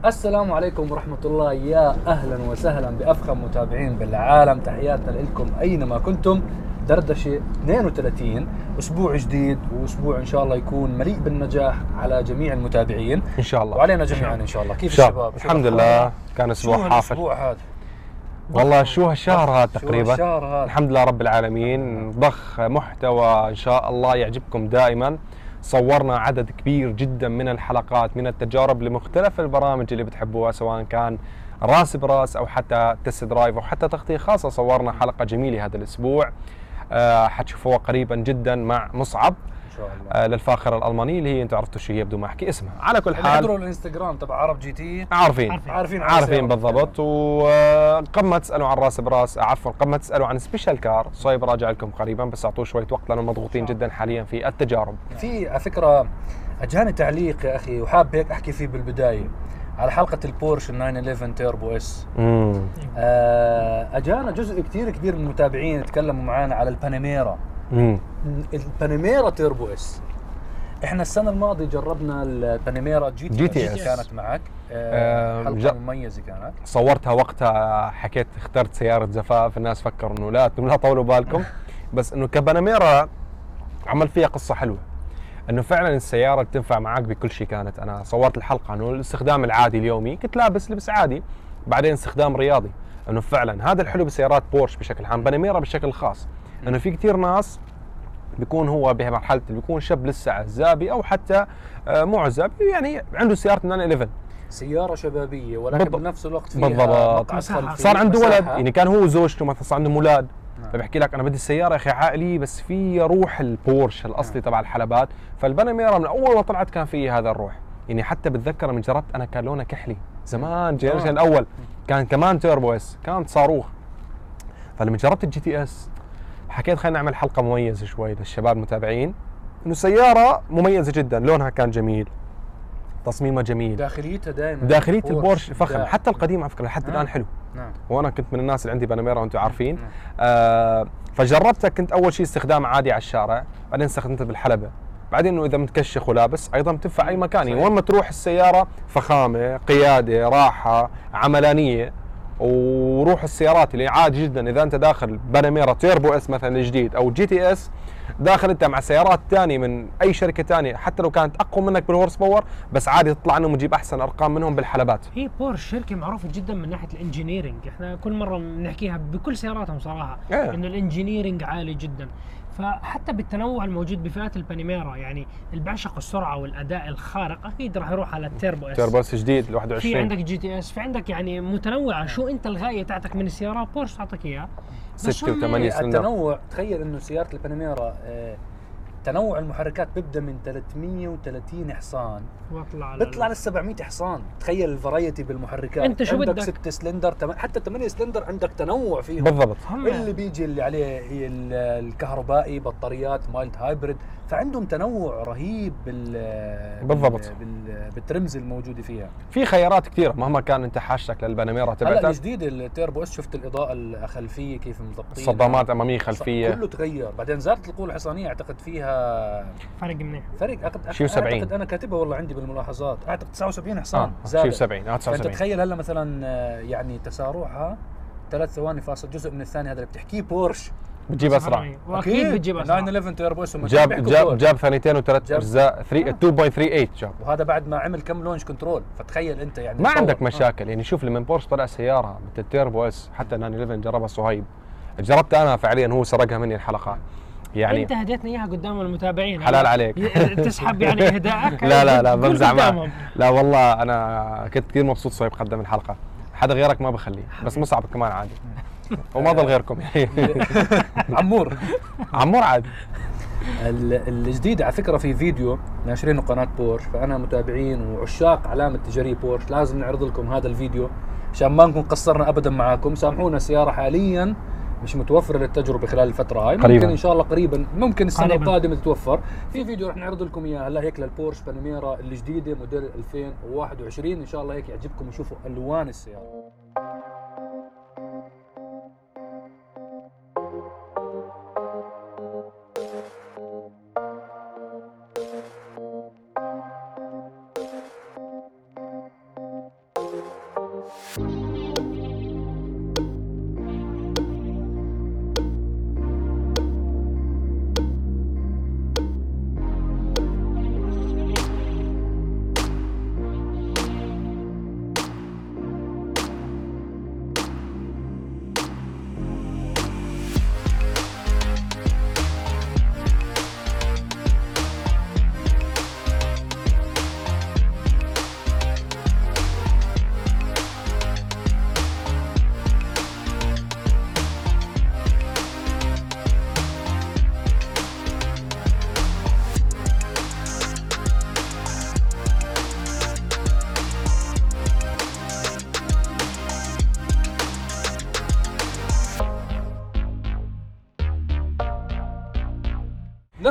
السلام عليكم ورحمة الله. يا أهلا وسهلا بأفخم متابعين بالعالم. تحياتنا لكم أينما كنتم. دردشة 32 أسبوع جديد وأسبوع إن شاء الله يكون مليء بالنجاح على جميع المتابعين. إن شاء الله. وعلينا جميعا إن شاء الله. كيف إن شاء الشباب؟ الحمد؟ لله. كان شو أسبوع حافل. هالأسبوع هذا؟ والله شو هالشهر هذا تقريبا؟ الحمد لله رب العالمين. ضخ محتوى إن شاء الله يعجبكم دائما. صورنا عدد كبير جدا من الحلقات من التجارب لمختلف البرامج اللي بتحبوها سواء كان راس براس أو حتى test drive أو حتى تغطية خاصة. صورنا حلقة جميلة هذا الأسبوع. آه حتشوفوها قريبا جدا مع مصعب. شاء الله. آه للفاخره الالمانيه اللي هي أنتم عرفتوا شو هي بدون ما أحكي اسمها. على كل اللي حضروا حال الإنستغرام تبع عرب GT. عارفين. عارفين. عارفين. عارفين بالضبط. وقبل ما تسألوا عن راس براس عفوا قبل ما تسألوا عن special car صايب راجع لكم قريبا بس أعطوه شوية وقت لأنه مضغوطين جدا حاليا في التجارب. في على فكرة اجاني تعليق يا أخي وحاب هيك أحكي فيه بالبداية. على حلقة البورش 911 Turbo S. امم آه، أجانا جزء كثير كبير من المتابعين يتكلموا معنا على ال Panamera ال Panamera Turbo S. إحنا السنة الماضية جربنا ال Panamera GT, GTS. كانت معك. آه آه، حلقة جا- مميزة كانت. صورتها وقتها حكيت اخترت سيارة زفاف الناس فكروا إنه لا لا طولوا بالكم. بس إنه كباناميرا عمل فيها قصة حلوة. إنه فعلا السيارة بتنفع معك بكل شيء كانت. أنا صورت الحلقة إنه الاستخدام العادي اليومي كنت لابس لبس عادي بعدين استخدام رياضي. إنه فعلا هذا الحلو بسيارات بورش بشكل عام باناميرا بشكل خاص. إنه في كثير ناس بيكون هو بمرحله بيكون شاب لسه عزابي أو حتى آه، مو عزابي يعني عنده سيارة 911 سيارة شبابية ولكن بالضبط. بنفس الوقت فيها بالضبط. مساحة. صار عنده ولد مساحة. يعني كان هو وزوجته مثلا صار عندهم أولاد نعم. فبحكي لك أنا بدي السيارة يا أخي عائلي بس في روح البورش الأصلي تبع الحلبات فال Panamera من أول ما طلعت كان في هذا الروح يعني حتى بتذكر من جربت أنا كان لونها كحلي زمان جيرشن آه. الأول كان كمان Turbo S كانت صاروخ فلما جربت ال GTS حكيت خلينا نعمل حلقة مميزة شوي للشباب المتابعين. إنه سيارة مميزة جدا. لونها كان جميل. تصميمها جميل. داخليتها دائما داخلية البورش فخم. حتى القديم على فكره لحد نعم. الآن حلو. نعم. وأنا كنت من الناس اللي عندي Panamera وأنتم عارفين. نعم. آه فجربتها. كنت أول شيء استخدام عادي على الشارع. بعدين استخدمتها بالحلبة. بعدين إنه إذا متكشخ ولابس أيضا بتنفع أي مكان. يعني. وين ما تروح السيارة فخامة قيادة راحة عملانية. وروح السيارات اللي عادي جدا. إذا أنت داخل Panamera Turbo S مثلا الجديد أو GTS داخل أنت مع سيارات ثانية من أي شركة ثانية حتى لو كانت أقوى منك بال horsepower بس عادي تطلع عنهم وتجيب أحسن أرقام منهم بالحلبات. هي بورش شركة معروفة جدا من ناحية ال engineering إحنا كل مرة بنحكيها بكل سياراتهم صراحة إيه. إنه ال engineering عالي جدا. فحتى بالتنوع الموجود بفئات ال Panamera يعني اللي بيعشق السرعة والأداء الخارق أكيد راح يروح على ال Turbo S. Turbo S جديد ال في 21 عندك GTS في عندك يعني متنوعة. شو أنت الغاية تاعتك من السيارات بورش تعطيك إياها. بس ستة هم- وثمانية سلندر. التنوع تخيل إنه سيارة ال Panamera آه، تنوع المحركات بيبدأ من 330 حصان. واطلع على بيطلع لل 700 حصان. تخيل ال variety بالمحركات. أنت شو عندك بدك؟ 6 سلندر تم- حتى 8 سلندر عندك تنوع فيهم. بالضبط. هم اللي بيجي اللي عليه هي ال- الكهربائي بطاريات mild hybrid فعندهم تنوع رهيب بال بالضبط. بال بال trims الموجوده فيها. في خيارات كثيرة مهما كان أنت حاجتك للباناميرا هلا تبعتك. الجديد التيربو إس شفت الإضاءة الخلفية كيف مضبطين صدامات أمامية خلفية. كله تغير. بعدين زادت القوة الحصانية أعتقد فيها فرق منيح. فرق. وسبعين. أعتقد أنا كاتبها والله عندي بالملاحظات. أعتقد 79 حصان زادت. شيء 70 آه فأنت 79 تخيل هلا مثلا آه، يعني تسارعها ثلاث ثواني فاصل جزء من الثانية هذا اللي بتحكيه بورش. بتجيب أسرع. وأكيد بتجيب أسرع. 911 تيربو اس هم جاب جاب بورش. جاب ثانيتين وثلاث أجزاء 3 2.38 جاب وهذا بعد ما عمل كم launch control. فتخيل أنت يعني ما تطور. عندك مشاكل. يعني شوف لما بورش طلع سيارة مثل التيربو S حتى 911 جربها صهيب جربت أنا فعليا هو سرقها مني الحلقات يعني انت هديتنا إياها قدام المتابعين. حلال عليك. ي- تسحب يعني اهدائك لا لا لا بمزح معك. لا والله أنا كنت كثير مبسوط صهيب قدم الحلقة. حدا غيرك ما بخليه بس مصعب كمان عادي. وما ضل غيركم. عمور. عمور عادي. ال- الجديد على فكرة في فيديو ناشرينه قناة بورش فأنا متابعين وعشاق علامة تجاريه بورش. لازم نعرض لكم هذا الفيديو عشان ما نكون قصرنا ابدا معاكم. سامحونا السياره حاليا مش متوفره للتجربة خلال الفترة هاي قريباً. ممكن إن شاء الله قريبا ممكن السنة قريباً. القادمة تتوفر في فيديو رح نعرض لكم إياه هلأ هيك للبورش باناميرا الجديدة موديل 2021 إن شاء الله هيك يعجبكم وشوفوا ألوان السيارة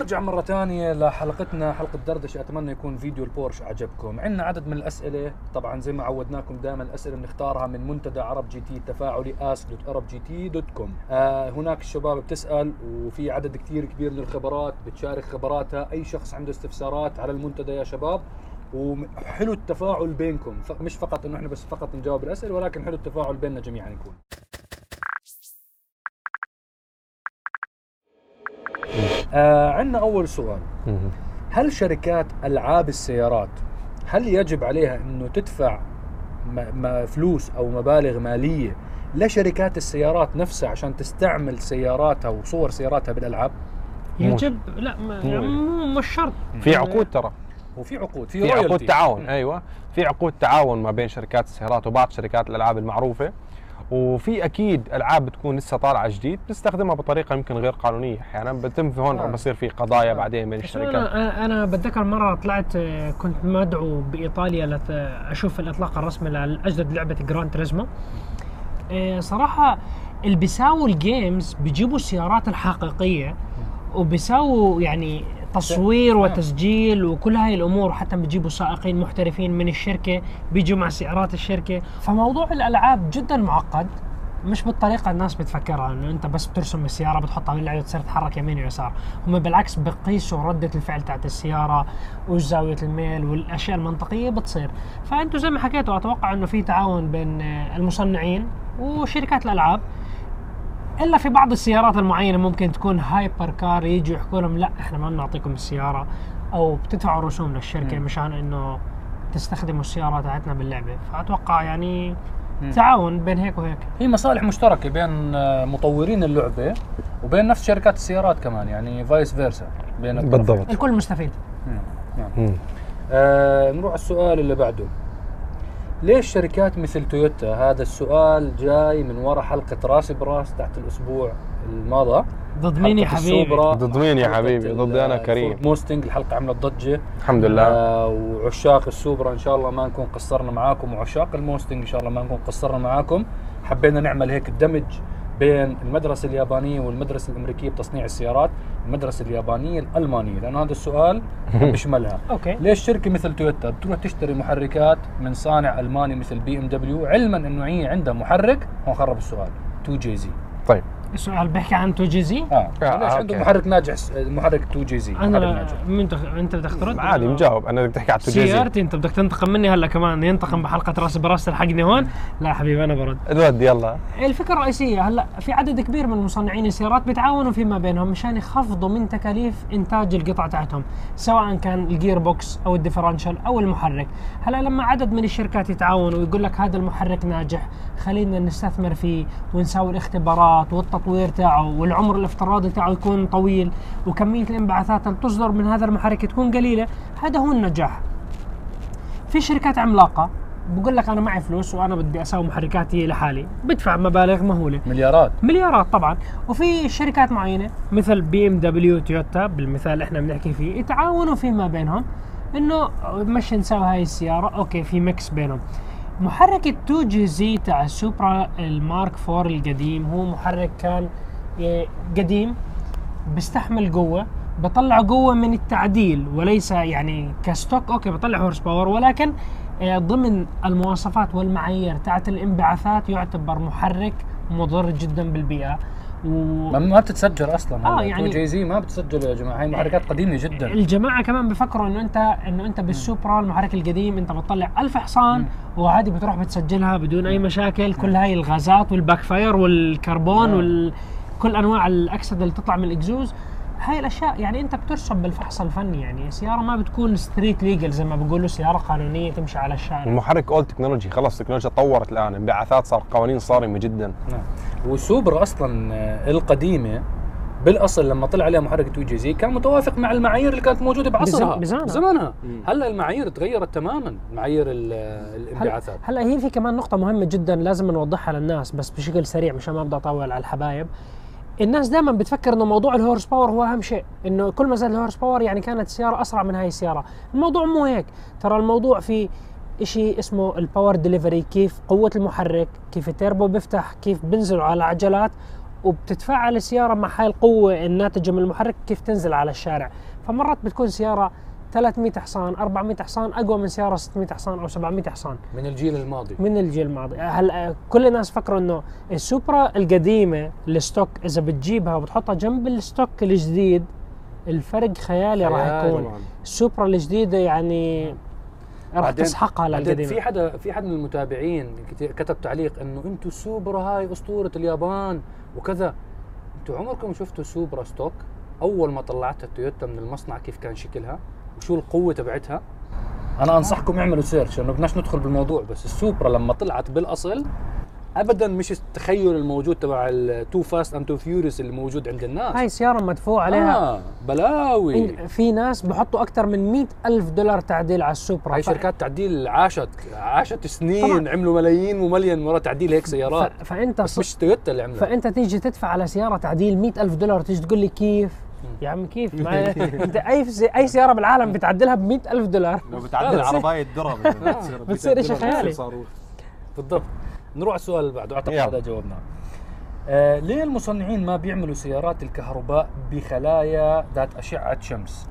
نرجع مرة ثانية لحلقتنا حلقة دردشة. أتمنى يكون فيديو البورش عجبكم عندنا عدد من الأسئلة. طبعا زي ما عودناكم دائما الأسئلة بنختارها من منتدى عرب جي تي التفاعلي ask.arabgt.com آه هناك الشباب بتسأل وفي عدد كثير كبير من الخبرات بتشارك خبراتها. أي شخص عنده استفسارات على المنتدى يا شباب. وحلو التفاعل بينكم. مش فقط إنه إحنا بس فقط نجاوب الأسئلة ولكن حلو التفاعل بيننا جميعا يكون. آه عندنا أول سؤال. هل شركات ألعاب السيارات هل يجب عليها إنه تدفع م- م- فلوس أو مبالغ مالية لشركات السيارات نفسها عشان تستعمل سياراتها وصور سياراتها بالألعاب؟ يجب لا مو- مو مش شرط في عقود ترى وفي عقود في, في عقود. تعاون. أيوه في عقود تعاون ما بين شركات السيارات وبعض شركات الألعاب المعروفة وفي أكيد ألعاب بتكون لسه طالعة جديد بتستخدمها بطريقة يمكن غير قانونية أحيانا بتم في هون آه. بصير في قضايا آه. بعدين بين الشركات أنا أنا بتذكر مرة طلعت كنت مدعو بإيطاليا لت أشوف الإطلاق الرسمي لأجدد لعبة Gran Turismo آه، صراحة اللي بيساووا ال games بيجيبوا السيارات الحقيقية وبيساووا يعني تصوير آه. وتسجيل وكل هاي الأمور حتى بيجيبوا سائقين محترفين من الشركة بيجوا مع سيارات الشركة. فموضوع الألعاب جدا معقد مش بالطريقة الناس بتفكرها إنه أنت بس بترسم السيارة بتحطها باللعبه وتصير تتحرك يمين ويسار هم بالعكس بقيسوا ردة الفعل تاعت السيارة وش زاويه الميل والأشياء المنطقية بتصير. فانتم زي ما حكيتوا أتوقع إنه في تعاون بين المصنعين وشركات الألعاب. إلا في بعض السيارات المعينة ممكن تكون hyper car يجوا يحكوا لهم لا إحنا ما بنعطيكم السيارة أو بتدفعوا رسوم للشركة مم. مشان إنه تستخدموا السياره تاعتنا باللعبة فأتوقع يعني مم. تعاون بين هيك وهيك في مصالح مشتركة بين آه، مطورين اللعبة وبين نفس شركات السيارات كمان يعني vice versa بين. بالضبط الكل مستفيد مم. نعم. مم. آه نروح على السؤال اللي بعده ليش شركات مثل تويوتا؟ هذا السؤال جاي من وراء حلقة راس براس تاعت الأسبوع الماضى ضد مين يا حبيبي؟ السوبرا ضد مين يا حبيبي؟ ضدي أنا كريم. موستنج الحلقة عملت ضجة. الحمد لله. آه وعشاق السوبرا إن شاء الله ما نكون قصرنا معاكم وعشاق الموستنج إن شاء الله ما نكون قصرنا معاكم. حبينا نعمل هيك الدمج. بين المدرسة اليابانية والمدرسة الأمريكية بتصنيع السيارات المدرسة اليابانية الألمانية. لأنه هذا السؤال بيشملها أوكي. ليش شركة مثل تويوتا بتروح تشتري محركات من صانع ألماني مثل بي إم دبليو؟ علما إنه هي عندها محرك. هون خرب السؤال. 2JZ. طيب. السؤال بيحكي عن two JZ آه آه، ليش آه، عنده. محرك ناجح؟ محرك 2JZ أنا ناجح تخ... أنت بدك ترد؟ عادي مجاوب. أنا بدك تحكي على ال two JZ سيارتي أنت بدك تنتقم مني هلا كمان. ينتقم بحلقة راس برأس تلحقني هون. لا حبيبي أنا برد. الود يلا. الفكرة الرئيسية هلا في عدد كبير من مصنعين السيارات بيتعاونوا فيما بينهم مشان يخفضوا من تكاليف إنتاج القطع تاعتهم سواء كان ال gearbox أو ال differential أو المحرك. هلا لما عدد من الشركات يتعاونوا ويقول لك هذا المحرك ناجح خلينا نستثمر فيه ونسوي الاختبارات والتطوير تاعه والعمر الافتراضي تاعه يكون طويل وكمية الانبعاثات اللي تصدر من هذا المحرك تكون قليلة هذا هو النجاح. في شركات عملاقة بقول لك أنا معي فلوس وأنا بدي أسوي محركاتي لحالي بدفع مبالغ مهولة. مليارات. مليارات طبعا. وفي شركات معينة مثل بي ام دبليو تويوتا بالمثال اللي إحنا بنحكي فيه يتعاونوا فيما بينهم إنه مش نسوي هاي السيارة أوكي في mix بينهم. محرك ال 2JZ تاع السوبرا ال Mark 4 القديم هو محرك كان إيه، قديم بيستحمل قوة بطلع قوة من التعديل وليس يعني ك stock okay بطلع horsepower ولكن آه، ضمن المواصفات والمعايير تاعت الانبعاثات يعتبر محرك مضر جدا بالبيئة. و... ما, بتتسجل أصلا آه يعني- JZ ما بتسجل يا جماعة. هاي محركات قديمة جدا. الجماعة كمان بفكروا إنه انت إنه أنت بالسوبرا المحرك القديم أنت بتطلع ألف حصان وعادي بتروح بتسجلها بدون أي مشاكل. كل هاي الغازات وال backfire والكربون نعم. وكل أنواع الأكسدة اللي تطلع من الإكزوز. هاي الأشياء يعني أنت بترسب بالفحص الفني يعني السياره ما بتكون street legal زي ما بيقولوا سيارة قانونية تمشي على الشارع المحرك اول technology خلص التكنولوجيا تطورت الآن انبعاثات صار قوانين صارمة جدا نعم والسوبرا أصلا آه، القديمة بالأصل لما طلع عليها محرك two JZ كان متوافق مع المعايير اللي كانت موجودة بعصرها بزم- بزمانها. بزمانها. هلا المعايير تغيرت تماما معايير ال- الانبعاثات هلا هي في كمان نقطة مهمة جدا لازم نوضحها للناس بس بشكل سريع مشان ما بدي أطول على الحبايب. الناس دائما بتفكر إنه موضوع ال horsepower هو أهم شيء، إنه كل ما زاد ال horsepower يعني كانت السيارة أسرع من هاي السيارة، الموضوع مو هيك، ترى الموضوع في شيء اسمه ال power delivery كيف قوة المحرك، كيف التيربو بيفتح، كيف بنزلوا على عجلات وبتتفاعل السيارة مع هاي القوة الناتجة من المحرك كيف تنزل على الشارع، فمرات بتكون سيارة 300 حصان 400 حصان أقوى من سيارة 600 حصان أو 700 حصان. من الجيل الماضي. من الجيل الماضي. هلا كل الناس فكروا إنه السوبرا القديمة ال stock إذا بتجيبها وبتحطها جنب ال stock الجديد الفرق خيالي راح. يكون. السوبرا الجديدة يعني راح تسحقها بعدين في للقديمه حدا في حدا من المتابعين كت- كتب تعليق إنه أنتم السوبرا هاي أسطورة اليابان وكذا. أنتم عمركم شفتوا سوبرا stock؟ أول ما طلعتها التويوتا من المصنع كيف كان شكلها؟ وشو القوة تبعتها؟ أنا أنصحكم اعملوا search انه بدناش ندخل بالموضوع بس السوبرا لما طلعت بالأصل ابدا مش التخيل الموجود تبع ال Too Fast and Too Furious اللي موجود عند الناس. هاي سيارة مدفوع عليها. آه بلاوي. في ناس بحطوا أكثر من 100 ألف دولار تعديل على السوبرا. هاي ف- شركات تعديل عاشت عاشت سنين طبعاً. عملوا ملايين ومليون مره تعديل هيك سيارات. ف... فأنت بس. مش تويوتا اللي عملها. فأنت تيجي تدفع على سيارة تعديل 100 ألف دولار تيجي تقول لي كيف؟ يا عم كيف؟ ما انت أي أي سيارة بالعالم بتعدلها ب 100 ألف دولار. لو بتعدل عرباية درهم بتصير إشي خيالي. بالضبط. نروح على السؤال اللي بعده. أعتقد. هذا جاوبناه آه ليه المصنعين ما بيعملوا سيارات الكهرباء بخلايا ذات أشعة شمس؟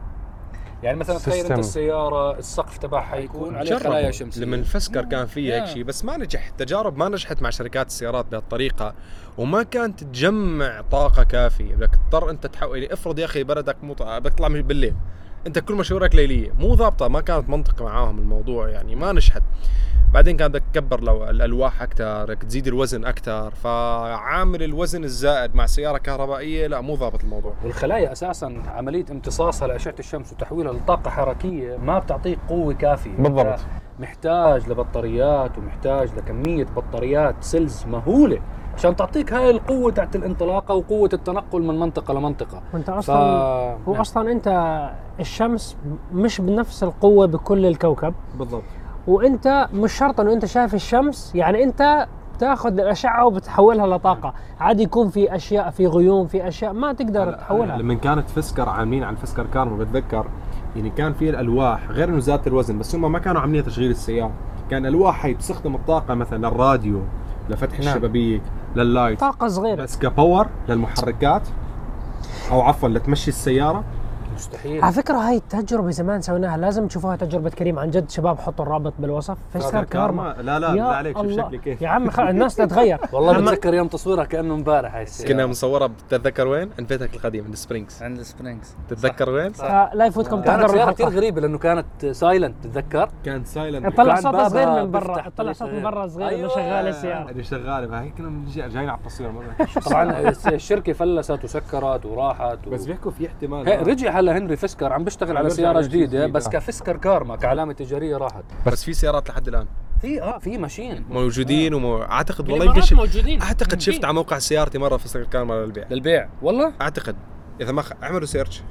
يعني مثلا تخيل أنت. السيارة السقف تبعها يكون عليه خلايا شمسية. لما الفسكر كان فيه هيك. شيء بس ما نجح التجارب ما نجحت مع شركات السيارات بهالطريقة وما كانت تجمع طاقة كافية. بدك تضطر أنت تحول يعني افرض يا أخي بلدك مو بدك تطلع من بالليل. أنت كل مشاورك ليلية. مو ضابطة. ما كانت منطقة معاهم الموضوع يعني. ما نجحت. بعدين كان بدك تكبر لو الألواح أكثر بدك تزيد الوزن أكثر فعامل الوزن الزائد مع سيارة كهربائية لا مو ضابط الموضوع. والخلايا أساسا عملية امتصاصها لاشعه الشمس وتحويلها لطاقه حركية ما بتعطيك قوة كافية. بالضبط. محتاج لبطاريات ومحتاج لكمية بطاريات سيلز مهولة عشان تعطيك هاي القوة تاعت الانطلاقة وقوة التنقل من منطقة لمنطقة. وأنت ف... أصلا هو نعم. أصلا أنت الشمس مش بنفس القوة بكل الكوكب. بالضبط. وانت مش شرط انه انت شايف الشمس يعني انت تاخذ الأشعة وبتحولها لطاقة. عادي يكون في أشياء في غيوم في أشياء ما تقدر تحولها. لما كانت فسكر عاملين عن فسكر كارما بتذكر يعني كان في الألواح غير إنه زادت الوزن بس هم ما كانوا عاملين تشغيل السيارة. كان ألواح هي بتستخدم الطاقة مثلا للراديو لفتح نعم. الشبابيك لل light. طاقة صغيرة. بس ك power للمحركات أو عفوا لتمشي السيارة مستحيل. على فكرة هاي التجربة زمان سويناها لازم تشوفوها تجربة كريم عن جد شباب حطوا الرابط بالوصف. فيسكر كارما لا لا لا عليك شوف. شكلي كيف. يا عم خ... الناس تتغير. والله بتذكر يوم تصويرها كأنه امبارح هاي السيارة. كنا مصورة بتتذكر وين؟ عند بيتك القديم عند Springs عند ال Springs تتذكر وين؟ فلا يفوتكم كانت تحضروا سيارة كثير الحلقة غريبة لأنه كانت silent تتذكر؟ كان silent طلع صوت صغير من برا طلع صوت من برا صغير إنه أيوة. شغاله السيارة. اللي شغالة هيك كنا جايين على التصوير مرة. طبعا الشركة فلست وسكرت وراحت. بس بيحكوا في احتمال. رجع هلا هنريك فسكر عم بيشتغل على بيرجع سيارة على شيء جديدة جديد، بس آه. كفسكر كارما كعلامة تجارية راحت. بس في سيارات لحد الآن. في آه في ماشين. موجودين ومو... أعتقد والله يمكن شف... موجودين. أعتقد شفت على موقع سيارتي مرة فسكر كارما للبيع. للبيع والله؟ أعتقد. إذا ما خ... أعملوا search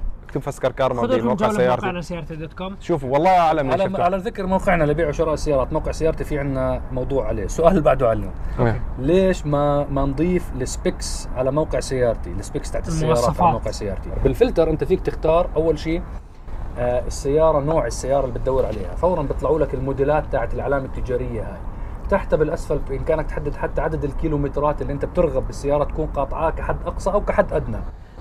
خذوا لكم بموقع جوله سيارتي. بموقعنا سيارتي dot com. شوفوا والله أعلم على على ذكر موقعنا لبيع وشراء السيارات. موقع سيارتي في عندنا موضوع عليه. السؤال اللي بعده علم okay. ليش ما ما نضيف ال specs على موقع سيارتي؟ ال specs تاعت السيارات. على موقع سيارتي. بالفلتر أنت فيك تختار أول شيء آه السيارة نوع السيارة اللي بتدور عليها. فورا بيطلعوا لك الموديلات تاعت العلامة التجارية هاي. تحتها بالاسفل بامكانك تحدد حتى عدد الكيلومترات اللي أنت بترغب بالسيارة تكون قاطعاه كحد أقصى أو كحد أدنى.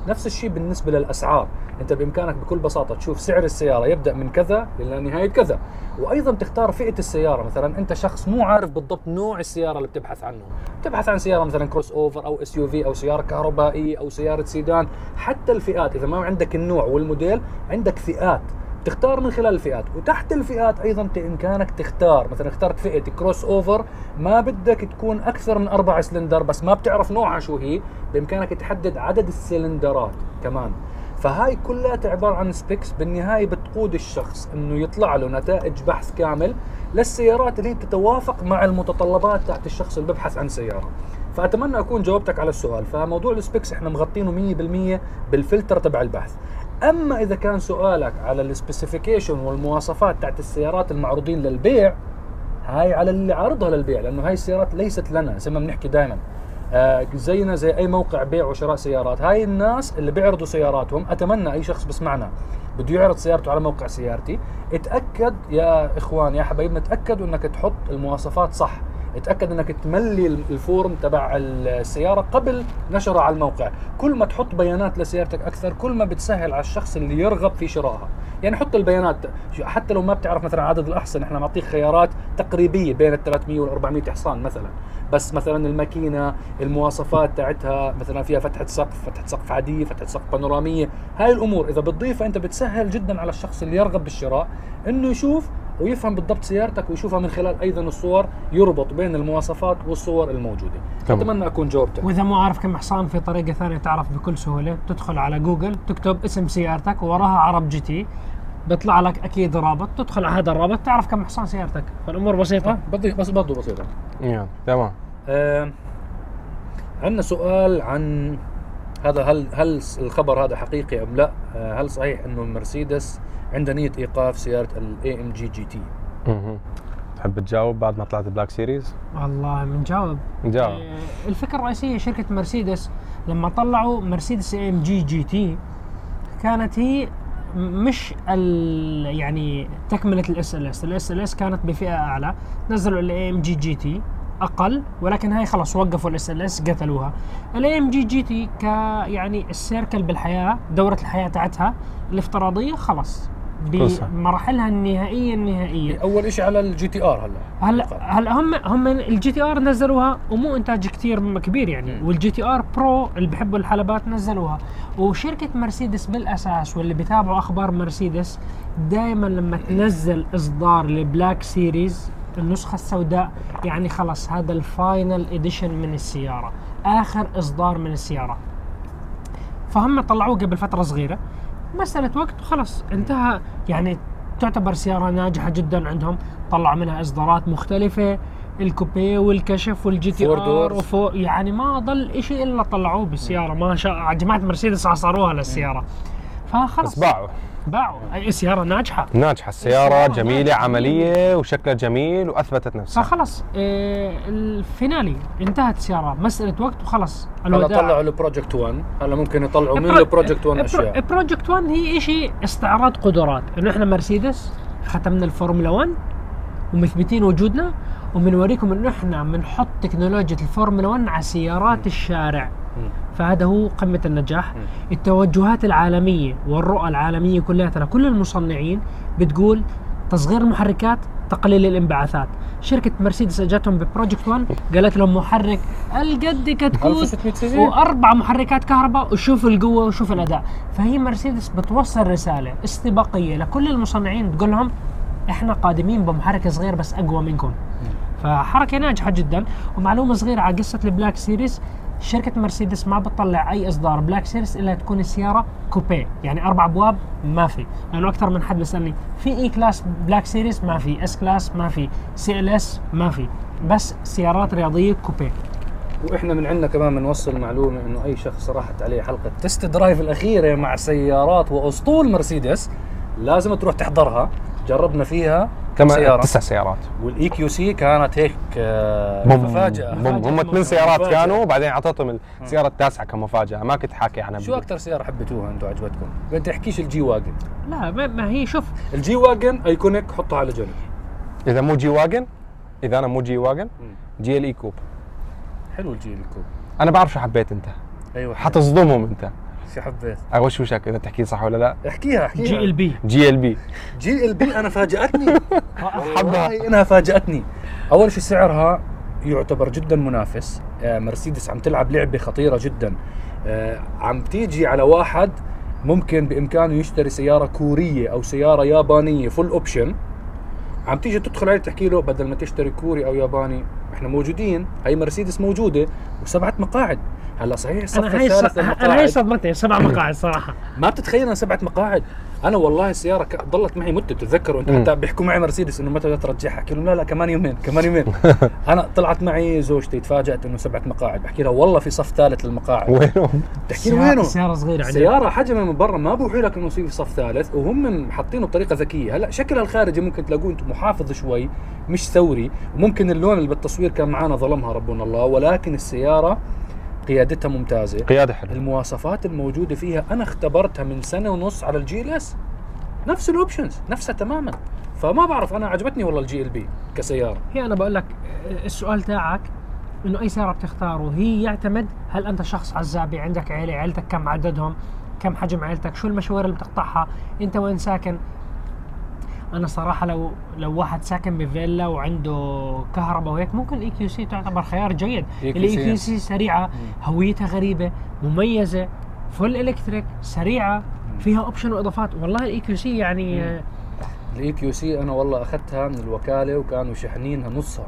نفس الشيء بالنسبة للأسعار. أنت بإمكانك بكل بساطة تشوف سعر السيارة يبدأ من كذا إلى نهاية كذا. وأيضا تختار فئة السيارة. مثلا أنت شخص مو عارف بالضبط نوع السيارة اللي بتبحث عنه. بتبحث عن سيارة مثلا crossover أو SUV أو سيارة كهربائية أو سيارة سيدان. حتى الفئات إذا ما عندك النوع والموديل عندك فئات. تختار من خلال الفئات وتحت الفئات أيضا بامكانك تختار مثلا اخترت فئه crossover ما بدك تكون أكثر من أربع سلندر بس ما بتعرف نوعها شو هي بإمكانك تحدد عدد السلندرات كمان. فهاي كلها عبارة عن specs بالنهاية بتقود الشخص إنه يطلع له نتائج بحث كامل للسيارات اللي تتوافق مع المتطلبات تاعت الشخص اللي ببحث عن سيارة. فأتمنى أكون جاوبتك على السؤال. فموضوع ال specs إحنا مغطينه 100% بالفلتر تبع البحث. أما إذا كان سؤالك على ال specification والمواصفات تاعت السيارات المعروضين للبيع هاي على اللي عارضها للبيع لأنه هاي السيارات ليست لنا زي ما بنحكي دائما آه زينا زي أي موقع بيع وشراء سيارات. هاي الناس اللي بيعرضوا سياراتهم أتمنى أي شخص بسمعنا بده يعرض سيارته على موقع سيارتي اتأكد يا إخوان يا حبايبنا تاكدوا إنك تحط المواصفات صح. اتأكد انك تملي الفورم تبع السيارة قبل نشرها على الموقع. كل ما تحط بيانات لسيارتك أكثر كل ما بتسهل على الشخص اللي يرغب في شرائها. يعني حط البيانات حتى لو ما بتعرف مثلا عدد الاحصنه إحنا نعطيك خيارات تقريبية بين ال 300 وال 400 حصان مثلا. بس مثلا الماكينة المواصفات تاعتها مثلا فيها فتحة سقف فتحة سقف عادية فتحة سقف بانورامية. هاي الأمور إذا بتضيفها أنت بتسهل جدا على الشخص اللي يرغب بالشراء إنه يشوف ويفهم بالضبط سيارتك ويشوفها من خلال أيضا الصور يربط بين المواصفات والصور الموجودة. تمام. أتمنى أكون جاوبتك. وإذا مو عارف كم حصان في طريقة ثانية تعرف بكل سهولة. تدخل على جوجل تكتب اسم سيارتك وراها عرب GT. بيطلع لك أكيد رابط. تدخل على هذا الرابط تعرف كم حصان سيارتك. فالأمور بسيطة. بضيف بس برضه بسيطة. تمام. آه عندنا سؤال عن هذا هل هل الخبر هذا حقيقي أم لا؟ آه هل صحيح إنه مرسيدس عندها نية إيقاف سيارة ال AMG GT؟ تحب تجاوب بعد ما طلعت Black Series؟ والله بنجاوب جاوب آه، الفكرة الرئيسية شركة مرسيدس لما طلعوا مرسيدس AMG GT كانت هي مش ال يعني تكملة ال SLS ال SLS كانت بفئة أعلى نزلوا ال AMG GT أقل ولكن هاي خلص وقفوا ال SLS قتلوها ال AMG GT ك يعني ال circle بالحياة دورة الحياة تاعتها الافتراضية خلص قصة. بمراحلها النهائية النهائية. اول شيء على ال GT R هلا. هلا هلا هم هم ال GT R نزلوها ومو إنتاج كثير كبير يعني. مم. وال GT R Pro اللي بحبوا الحلبات نزلوها. وشركة مرسيدس بالأساس واللي بيتابعوا أخبار مرسيدس دائما لما تنزل إصدار ال Black Series النسخة السوداء يعني خلص هذا ال final edition من السيارة. آخر إصدار من السيارة. فهم طلعوه قبل فترة صغيرة. مسألة وقت وخلص انتهى. يعني تعتبر سيارة ناجحة جدا عندهم. طلعوا منها إصدارات مختلفة. الكوبيه والكشف وال GT R. وفوق يعني ما ضل شيء إلا طلعوه بالسياره ما شاء جماعة مرسيدس عصروها للسيارة. فخلص بس باعوا. باعوا اي سياره ناجحة. ناجحة. السيارة السيارة جميلة ناجحة. عملية وشكلها جميل وأثبتت نفسها. فخلص آه finale. انتهت السيارة. مسألة وقت وخلص هلا طلعوا ال project 1 هلا ممكن يطلعوا من ال project 1 أشياء. project 1 هي شيء استعراض قدرات. إنه إحنا مرسيدس ختمنا الفورمولا 1 ومثبتين وجودنا وبنوريكم إنه إحنا بنحط تكنولوجيا الفورمولا 1 على سيارات الشارع. فهذا هو قمة النجاح. التوجهات العالمية والرؤى العالمية كلها ترى كل المصنعين بتقول تصغير المحركات تقليل الانبعاثات. شركة مرسيدس اجتهم ب project 1 قالت لهم محرك قد الكتكوت 1600 سي سي وأربع محركات كهرباء وشوف القوة وشوف الأداء. فهي مرسيدس بتوصل رسالة استباقية لكل المصنعين تقول لهم إحنا قادمين بمحرك صغير بس أقوى منكم. فحركة ناجحة جدا ومعلومة صغيرة على قصة ال Black Series شركة مرسيدس ما بتطلع أي إصدار. Black Series إلا تكون السيارة كوبيه يعني أربع أبواب ما في. لأنه أكثر من حد بيسألني في E-Class Black Series ما في. S-Class ما في. CLS ما في. بس سيارات رياضية كوبيه وإحنا من عندنا كمان بنوصل معلومة إنه أي شخص راحت عليه حلقة test drive الأخيرة مع سيارات وأسطول مرسيدس لازم تروح تحضرها. جربنا فيها. كم سياره تسع سيارات. وال EQC كانت هيك آه، بوم مفاجاه هم. ثمان سيارات مفاجأة. كانوا وبعدين أعطيتهم السياره التاسعه كمفاجأة. ما كنت حاكي عنها شو أكثر سيارة حبيتوها أنتم عجبتكم؟ ما تحكيش ال G-Wagon. لا ما, ما هي شوف. ال G-Wagon iconic حطها على جنب. إذا مو G-Wagon إذا أنا مو G-Wagon. GLE coupe. حلو ال GLE coupe أنا بعرف شو حبيت أنت. أيوه. حتصدمهم أنت. ماشي حبيت. اغش وشك إذا تحكي صح ولا لا؟ احكيها احكيها. جي إل بي. جي إل بي. جي إل بي أنا فاجأتني. حبها. والله إنها فاجأتني. أول شيء سعرها يعتبر جدا منافس. آه، مرسيدس عم تلعب لعبة خطيرة جدا. آه، عم تيجي على واحد ممكن بإمكانه يشتري سيارة كورية أو سيارة يابانية full option عم تيجي تدخل عليه تحكي له بدل ما تشتري كوري أو ياباني إحنا موجودين. هي مرسيدس موجودة وسبعة مقاعد. هلا صحيح الصف أنا هاي الثالث أنا هاي المقاعد صدمتني سبع مقاعد صراحة. ما بتتخيل أنا سبعة مقاعد. أنا والله السياره ك... ضلت معي مدة تتذكروا أنت. حتى بيحكوا معي مرسيدس إنه متى بدها ترجعها. احكي لهم لا لا كمان يومين كمان يومين. أنا طلعت معي زوجتي تفاجأت إنه سبعة مقاعد. بحكي لها والله في صف ثالث للمقاعد. وينهم؟ بتحكي لي وينه سيارة صغيرة عندك. سيارة حجمها من برا ما بوحي لك إنه في صف ثالث وهم حاطينه بطريقة ذكية، هلأ شكلها الخارجي ممكن تلاقوه أنتم محافظ شوي مش ثوري، وممكن اللون اللي بالتصوير كان معانا ظلمها ربنا الله، ولكن السيارة قيادتها ممتازة. قيادة حلوة. المواصفات الموجودة فيها أنا اختبرتها من سنة ونص على ال GLS. نفس ال options نفسها تماما. فما بعرف أنا عجبتني والله ال GLB كسيارة. هي أنا بقول لك السؤال تاعك إنه أي سيارة بتختاره هي يعتمد هل أنت شخص عزابي عندك عيلة عيلتك كم عددهم كم حجم عيلتك شو المشاوير اللي بتقطعها أنت وين ساكن أنا صراحة لو لو واحد ساكن بفيلا وعنده كهرباء وهيك ممكن ال EQC تعتبر خيار جيد. ال EQC سريعة هويتها غريبة مميزة full electric سريعة فيها option وإضافات. والله ال EQC يعني ال EQC أنا والله أخذتها من الوكالة وكانوا شاحنينها نصها.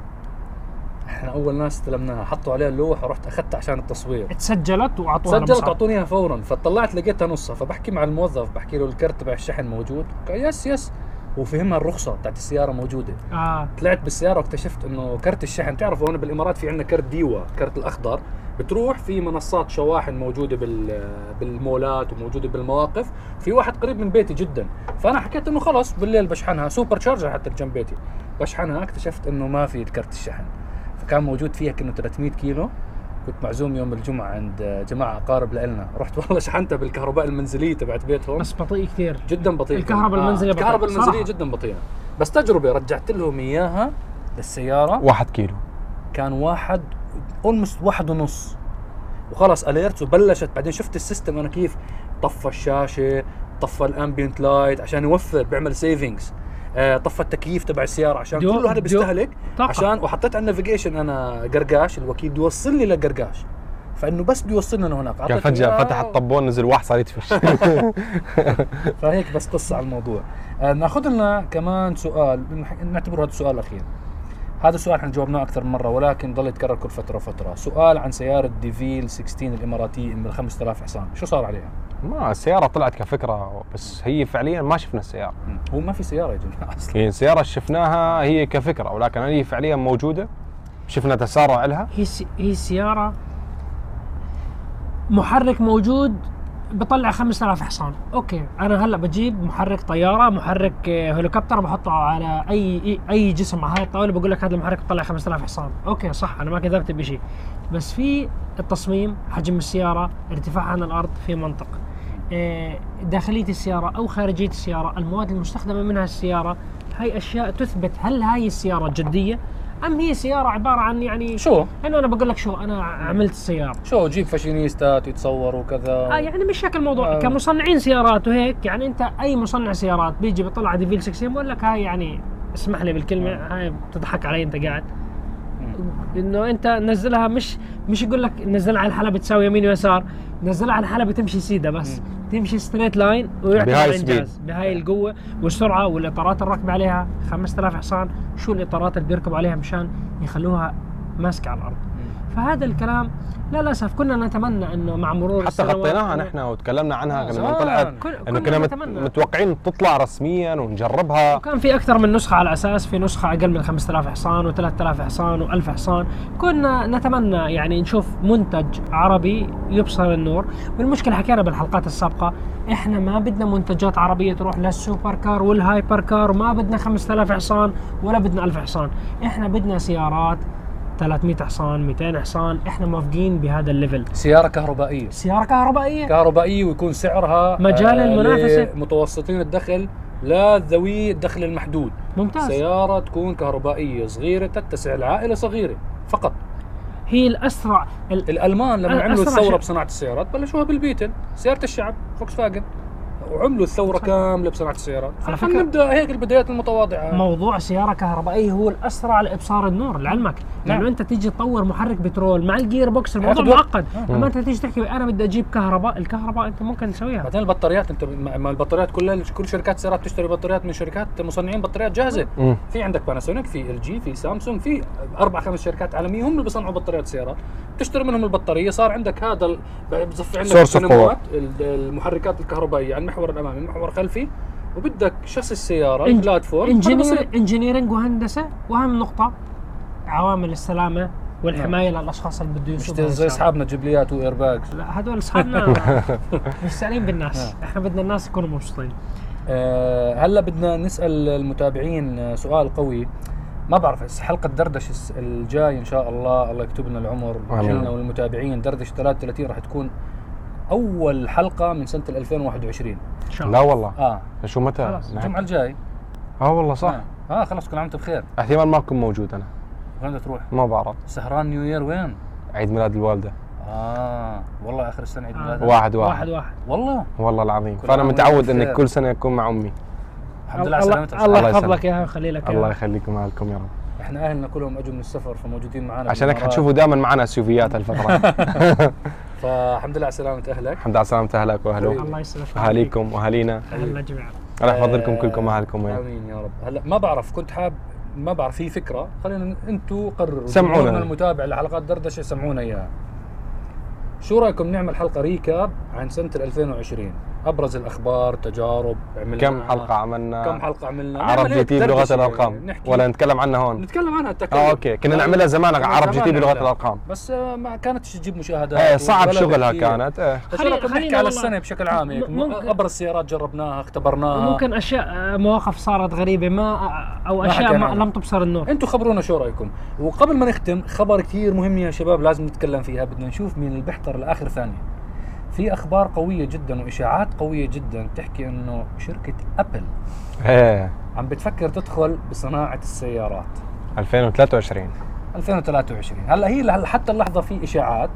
إحنا أول ناس استلمناها. حطوا عليها اللوح ورحت أخذتها عشان التصوير. تسجلت وأعطوها سجلت. اعطوني إياها فورا. فطلعت لقيتها نصها. فبحكي مع الموظف بحكي له الكرت تبع الشحن موجود. قال yes yes. وفهمها الرخصة بتاعت السيارة موجودة. آه. طلعت بالسيارة واكتشفت إنه كرت الشحن. تعرفوا هون بالإمارات في عندنا كرت ديوا كرت الأخضر. بتروح في منصات شواحن موجودة بال بالمولات وموجودة بالمواقف. في واحد قريب من بيتي جدا. فأنا حكيت إنه خلص بالليل بشحنها. سوبر تشارجر حتى جنب بيتي. بشحنها اكتشفت إنه ما في كرت الشحن. فكان موجود فيها كأنه 300 كيلو. كنت معزوم يوم الجمعة عند جماعة أقارب لنا رحت والله شحنتها بالكهرباء المنزلية تبعت بيتهم. بس بطيء كثير. جدا بطيء. الكهرباء المنزلية بطيئة. الكهرباء المنزلية صراحة. جدا بطيئة. بس تجربة رجعت لهم إياها للسيارة. واحد كيلو. كان واحد almost واحد ونص. وخلص alert وبلشت. بعدين شفت ال system أنا كيف طفى الشاشة طفى ال ambient light عشان يوفر بيعمل savings آه طفى التكييف تبع السيارة عشان دو- كل هذا دو- بيستهلك. طاقة. عشان وحطيت على ال navigation أنا قرقاش الوكيل بيوصل لي لقرقاش. فإنه بس بيوصلنا لهناك كان أعطيته فجأة إياه فتح الطبون نزل واحد صار يتفش فهيك بس قصة على الموضوع. آه ناخذ لنا كمان سؤال. نعتبره هذا السؤال الاخير هذا السؤال إحنا جاوبناه أكثر من مرة ولكن ضل يتكرر كل فترة وفترة. سؤال عن سيارة ديفيل 16 الإماراتية من 5000 حصان. شو صار عليها؟ ما السيارة طلعت كفكرة بس هي فعليا ما شفنا السيارة. مم. هو ما في سيارة يا جماعة أصلا. يعني السيارة شفناها هي كفكرة ولكن هي فعليا موجودة. شفنا تسارع لها. هي س... هي سيارة محرك موجود بطلع 5000 حصان. أوكي أنا هلأ بجيب محرك طيارة محرك آه، هليكوبتر بحطه على أي أي جسم. على هاي الطاولة بقول لك هذا المحرك بطلع 5000 حصان. أوكي صح أنا ما كذبت بشيء بس في التصميم حجم السيارة ارتفاعها عن الأرض في منطق. آه، داخلية السيارة أو خارجية السيارة المواد المستخدمة منها السيارة هاي أشياء تثبت هل هاي السيارة جدية أم هي سيارة عبارة عن يعني شو؟ إنه أنا بقول لك شو أنا عملت السياره شو جيب فاشينيستات يتصوروا وكذا. آه يعني مش هيك الموضوع آه. كمصنعين سيارات وهيك يعني أنت أي مصنع سيارات بيجي بيطلع ديفيل 16 بقول لك هاي يعني اسمح لي بالكلمة هاي بتضحك علي أنت قاعد. إنه أنت نزلها مش مش يقول لك نزلها على الحلبة تساوي يمين ويسار نزلها على الحلبة تمشي سيدة بس. تمشي straight line ال speed. الانجاز بهاي القوة والسرعة والإطارات الراكبه عليها 5000 حصان. شو الإطارات اللي بيركبوا عليها مشان يخلوها ماسكة على الأرض؟ فهذا الكلام للأسف كنا نتمنى إنه مع مرور حتى غطيناها نحن وتكلمنا عنها آه، لما زمان. طلعت إنه كنا نتمنى. متوقعين تطلع رسميا ونجربها وكان في أكثر من نسخة على أساس في نسخة أقل من 5000 حصان و3000 حصان و1000 حصان كنا نتمنى يعني نشوف منتج عربي يبصر النور والمشكلة حكينا بالحلقات السابقة إحنا ما بدنا منتجات عربية تروح لل super car وال hyper car ما بدنا 5000 حصان ولا بدنا 1000 حصان إحنا بدنا سيارات 300 حصان 200 حصان إحنا موافقين بهذا ال level. سيارة كهربائية. سيارة كهربائية. كهربائية ويكون سعرها مجال المنافسة. متوسطين الدخل لا ذوي الدخل المحدود. ممتاز. سيارة تكون كهربائية صغيرة تتسع لعائلة صغيرة فقط. هي الأسرع ال- الألمان لما عملوا الثورة شيء. بصناعة السيارات بلشوها بالبيتل سيارة الشعب فوكس فاجن وعملوا الثورة كاملة بصناعة السيارات. فكرة- نبدأ هيك البدايات المتواضعة. موضوع سيارة كهربائية هو الأسرع لإبصار النور لعلمك. لأنه نعم. أنت تيجي تطور محرك بترول مع ال gearbox الموضوع. معقد. اما أنت تيجي تحكي أنا بدي أجيب كهرباء الكهرباء أنت ممكن تسويها. بعدين البطاريات أنت ما البطاريات كلها كل شركات السيارات تشتري بطاريات من شركات مصنعين بطاريات جاهزة. مم. في عندك باناسونيك في LG في سامسونج في أربع خمس شركات عالمية هم اللي بيصنعوا بطاريات السيارات تشتري منهم البطارية. صار عندك هذا ال- بصفي عندك المحركات الكهربائية. على المحور الامامي المحور الخلفي وبدك شاسي السيارة eng- ال platform engineer engineering وهندسة وأهم نقطة عوامل السلامة والحماية للأشخاص اللي بده مش يسوقوا زي هالسيارة. أصحابنا جبليات و air bags لا هدول أصحابنا مش سائلين بالناس. إحنا بدنا الناس يكونوا مبسوطين. آه، هلا بدنا نسأل المتابعين آه، سؤال قوي. ما بعرف حلقة دردش الجاي إن شاء الله الله يكتب لنا العمر. لنا والمتابعين دردش 33 راح تكون أول حلقة من سنة 2021 إن شاء لا الله والله. آه. شو متى؟ خلاص، نعم. الجمعة الجاي. آه والله صح. آه, آه خلاص كل عام وأنت بخير. احتمال ما أكون موجود أنا. وين بدك تروح؟ ما بعرف. سهران نيو يير وين؟ عيد ميلاد الوالدة. آه. والله آخر السنة عيد آه. ميلادك واحد واحد. واحد واحد. والله؟ والله العظيم. فأنا متعود إني بخير. كل سنة أكون مع أمي. الحمد لله على الله سلامتك. الله الله يحفظ يسلمك. لك اياها ويخلي لك الله يخليكم وياكم يا رب. إحنا أهلنا كلهم أجوا من السفر فموجودين معنا عشان هيك. حتشوفوا دائما معنا سيوفيات هالفترة. فالحمد لله على سلامة أهلك. الحمد لله على سلامة أهلك واهله الله يسلمك أهاليكم وأهالينا. أهلنا جميعا. الله يحفظ لكم كلكم اهلكم وياكم آمين يا رب. هلا ما بعرف كنت حاب ما بعرف في فكرة. خلينا أنتم قرروا. سمعونا. المتابع لحلقات دردشة سمعونا إياها. شو رأيكم نعمل حلقة ريكاب عن سنة 2020 أبرز الأخبار تجارب عملنا كم حلقة عملنا؟ كم حلقة عملنا؟ عرب نعمل GT بلغة الأرقام. نحكي. ولا نتكلم عنها هون؟ نتكلم عنها التكلم آه أوكي. كنا نعملها زمان عرب GT بلغة. الأرقام. بس آه، ما كانتش تجيب مشاهدات إيه صعب شغلها تحكي. كانت. إيه. بس خلي- رايكم نحكي خلينا على. السنة بشكل عام. هيك أبرز سيارات جربناها اختبرناها. ممكن أشياء آه، مواقف صارت غريبة ما أو ما أشياء ما. لم تبصر النور. أنتم خبرونا شو رأيكم. وقبل ما نختم خبر كثير مهم يا شباب لازم نتكلم فيها. بدنا نشوف مين اللي بيحضر لآخر ثانية. في أخبار قوية جدا وإشاعات قوية جدا تحكي إنه شركة أبل إيه. عم بتفكر تدخل بصناعة السيارات. 2023 2023 هلا هي حتى اللحظة في إشاعات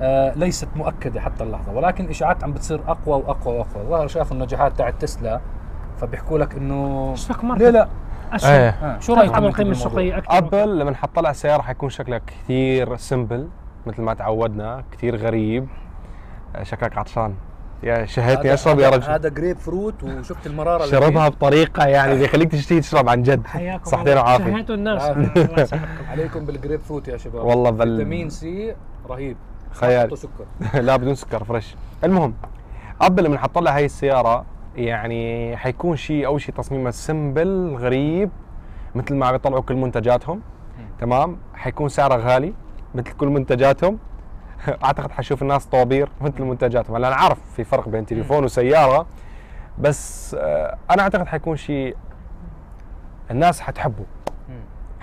آه ليست مؤكدة حتى اللحظة ولكن إشاعات عم بتصير أقوى وأقوى وأقوى. ظهر شافوا النجاحات تاعت تسلا فبيحكوا لك إنه ليه لا اسهم إيه. آه. شو أنتم القيمه؟ السوقيه أكثر؟ أبل لما حطلع سيارة حيكون شكلها كثير سمبل مثل ما تعودنا كثير غريب. شكلك عطشان. يا شهيتني اشرب يا رجل. هذا جريب فروت وشفت المرارة اللي شربها. بطريقة يعني بيخليك تشتهي تشرب عن جد. حياكم صحتين الله. وعافية. شهيتوا الناس. الله يسامحكم عليكم بالجريب فروت يا شباب. والله بل- فيتامين C رهيب. خيال. سكر لا بدون سكر fresh. المهم ابل لما حط لها هاي السيارة يعني حيكون شيء اول شيء تصميمها simple غريب مثل ما عم يطلعوا كل منتجاتهم. تمام؟ حيكون سعرها غالي مثل كل منتجاتهم. اعتقد حشوف الناس طوابير مثل منتجاتهم. هلا أنا عارف في فرق بين تليفون وسيارة بس آه، أنا أعتقد حيكون شيء الناس حتحبه.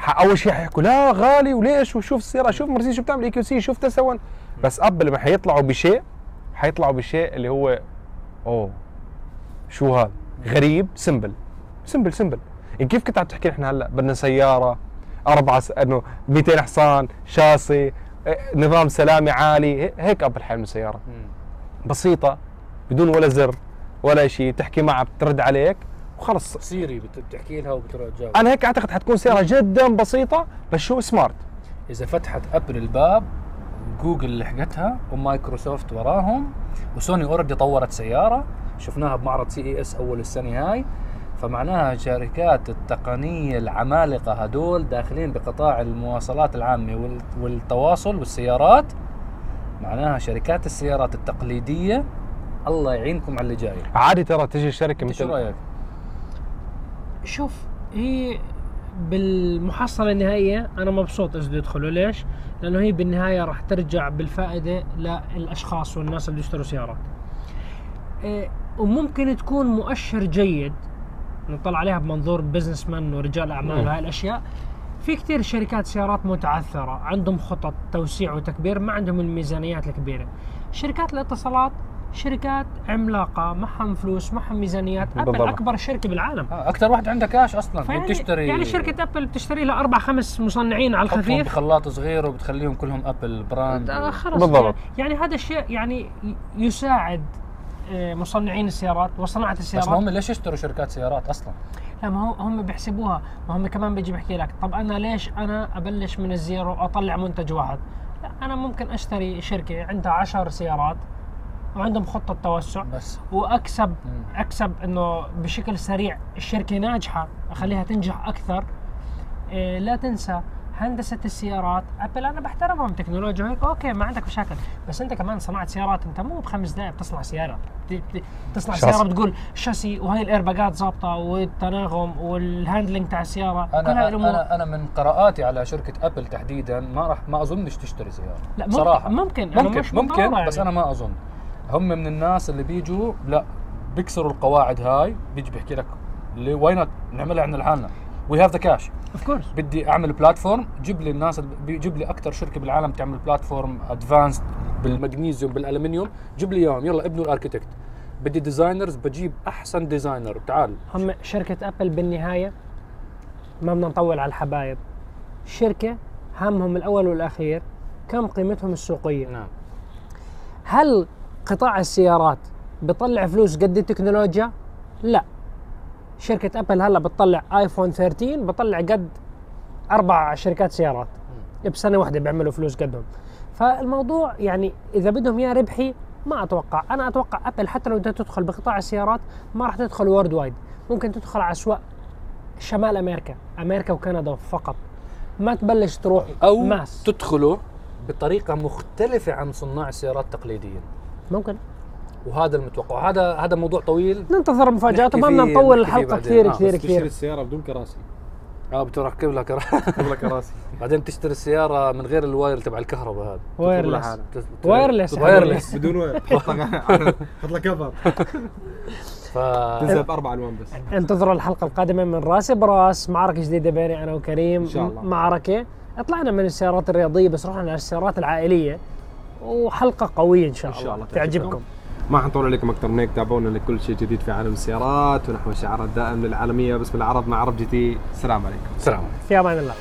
أول شيء حيحكوا لا غالي وليش؟ وشوف السيارة شوف مرسيدس شو بتعمل EQC شوف 1 بس ابل لما حيطلعوا بشيء حيطلعوا بشيء اللي هو أوه شو هذا؟ غريب simple simple simple يعني كيف كنت عم تحكي إحنا هلا؟ بدنا سيارة أربعة س... إنه 200 حصان شاسي إيه، نظام سلامه عالي هي- هيك ابل حيعمل سياره بسيطة بدون ولا زر ولا شيء تحكي معها بترد عليك وخلص. سيري بت- بتحكي لها وبترجع. تجاوب أنا هيك أعتقد حتكون سيارة جدا بسيطة بس شو smart إذا فتحت ابل الباب جوجل لحقتها ومايكروسوفت وراهم وسوني already طورت سيارة شفناها بمعرض CES أول السنة هاي. فمعناها شركات التقنية العمالقة هدول داخلين بقطاع المواصلات العامة وال- والتواصل والسيارات معناها شركات السيارات التقليدية الله يعينكم على اللي جاي عادي ترى تجي الشركة انت شو مثل رأيك؟ شوف هي بالمحصلة النهائية أنا مبسوط إذا بده يدخلوا ليش؟ لأنه هي بالنهاية راح ترجع بالفائدة للأشخاص والناس اللي يشتروا سيارات. إيه، وممكن تكون مؤشر جيد نطلع عليها بمنظور businessman ورجال أعمال. وهاي الأشياء. في كثير شركات سيارات متعثرة عندهم خطط توسيع وتكبير ما عندهم الميزانيات الكبيرة. شركات الاتصالات شركات عملاقة معهم فلوس معهم ميزانيات. أبل بالضبط. أكبر شركة بالعالم. آه، أكثر واحد عنده كاش أصلا فيعني بتشتري يعني شركة أبل بتشتري لها أربع خمس مصنعين على الخفيف. بخلاط صغير وبتخليهم كلهم أبل brand. آه، بالضبط. يعني, هذا الشيء يعني يساعد مصنعين السيارات وصناعة بس السيارات. ما هم ليش يشتروا شركات سيارات أصلا؟ لا ما هو هم بيحسبوها. ما هم كمان بيجي بحكي لك طب أنا ليش أنا أبلش من ال zero وأطلع منتج واحد؟ لا أنا ممكن أشتري شركة عندها عشر سيارات وعندهم خطة توسع بس. واكسب مم. أكسب إنه بشكل سريع الشركة ناجحة أخليها تنجح أكثر. إيه لا تنسى هندسة السيارات. ابل أنا بحترمهم تكنولوجيا وهيك أوكي ما عندك مشاكل. بس أنت كمان صناعة سيارات أنت مو بخمس دقائق بتصنع سيارة. بت- بت- تصنع شاسي. سيارة بتقول شاسي وهي الإيرباجات ظابطة والتناغم وال handling تاع السيارة. كل هاي أنا أنا من قراءاتي على شركة ابل تحديدا ما راح ما أظنش تشتري سيارة. لا ممكن صراحة. ممكن أنا ممكن مش ممكن مضطرة بس يعني. أنا ما أظن. هم من الناس اللي بيجوا لا بيكسروا القواعد هاي بيجي بيحكي لك why نعملها عندنا لحالنا؟ we have the cash of course بدي أعمل platform جيب لي الناس بيجيب لي أكثر شركة بالعالم تعمل platform advanced بالمغنيسيوم بالالومنيوم جيب لي إياهم. يلا ابنوا ال architect. بدي designers بجيب أحسن designer تعال. هم شركة أبل بالنهاية ما بدنا نطول على الحبايب. شركة همهم الأول والأخير. كم قيمتهم السوقية؟ نعم. هل قطاع السيارات بيطلع فلوس قد التكنولوجيا؟ لا. شركة أبل هلا بتطلع آيفون 13 بطلع قد أربع شركات سيارات. بسنة واحدة بيعملوا فلوس قدهم. فالموضوع يعني إذا بدهم إياه ربحي ما أتوقع. أنا أتوقع أبل حتى لو بدها تدخل بقطاع السيارات ما راح تدخل worldwide ممكن تدخل على أسواق شمال أمريكا أمريكا وكندا فقط. ما تبلش تروح أو mass. تدخلوا بطريقة مختلفة عن صناع السيارات التقليديين ممكن. وهذا المتوقع. هذا هذا موضوع طويل. ننتظر مفاجآت. نحكي وما بدنا نطول بعدين. كثير آه، كثير بس تشتري كثير. السيارة بدون كراسي. آه بتركب لها كراسي. بعدين تشتري السيارة من غير ال wire تبع الكهرباء هذا. wireless wireless wireless بدون wire حط لك حط لك cover ف تنزل بأربع ألوان بس. انتظروا الحلقة القادمة من راس براس. معركة جديدة بيني أنا وكريم. إن شاء الله. معركة. طلعنا من السيارات الرياضية بس رحنا على السيارات العائلية. وحلقة قوية إن شاء الله, إن شاء الله. تعجبكم. ما حنطول عليكم أكثر من هيك تابعونا لكل شيء جديد في عالم السيارات ونحو الشعارات دائما العالميه باسم العرب مع عرب جي تي. السلام عليكم. سلام في أمان الله.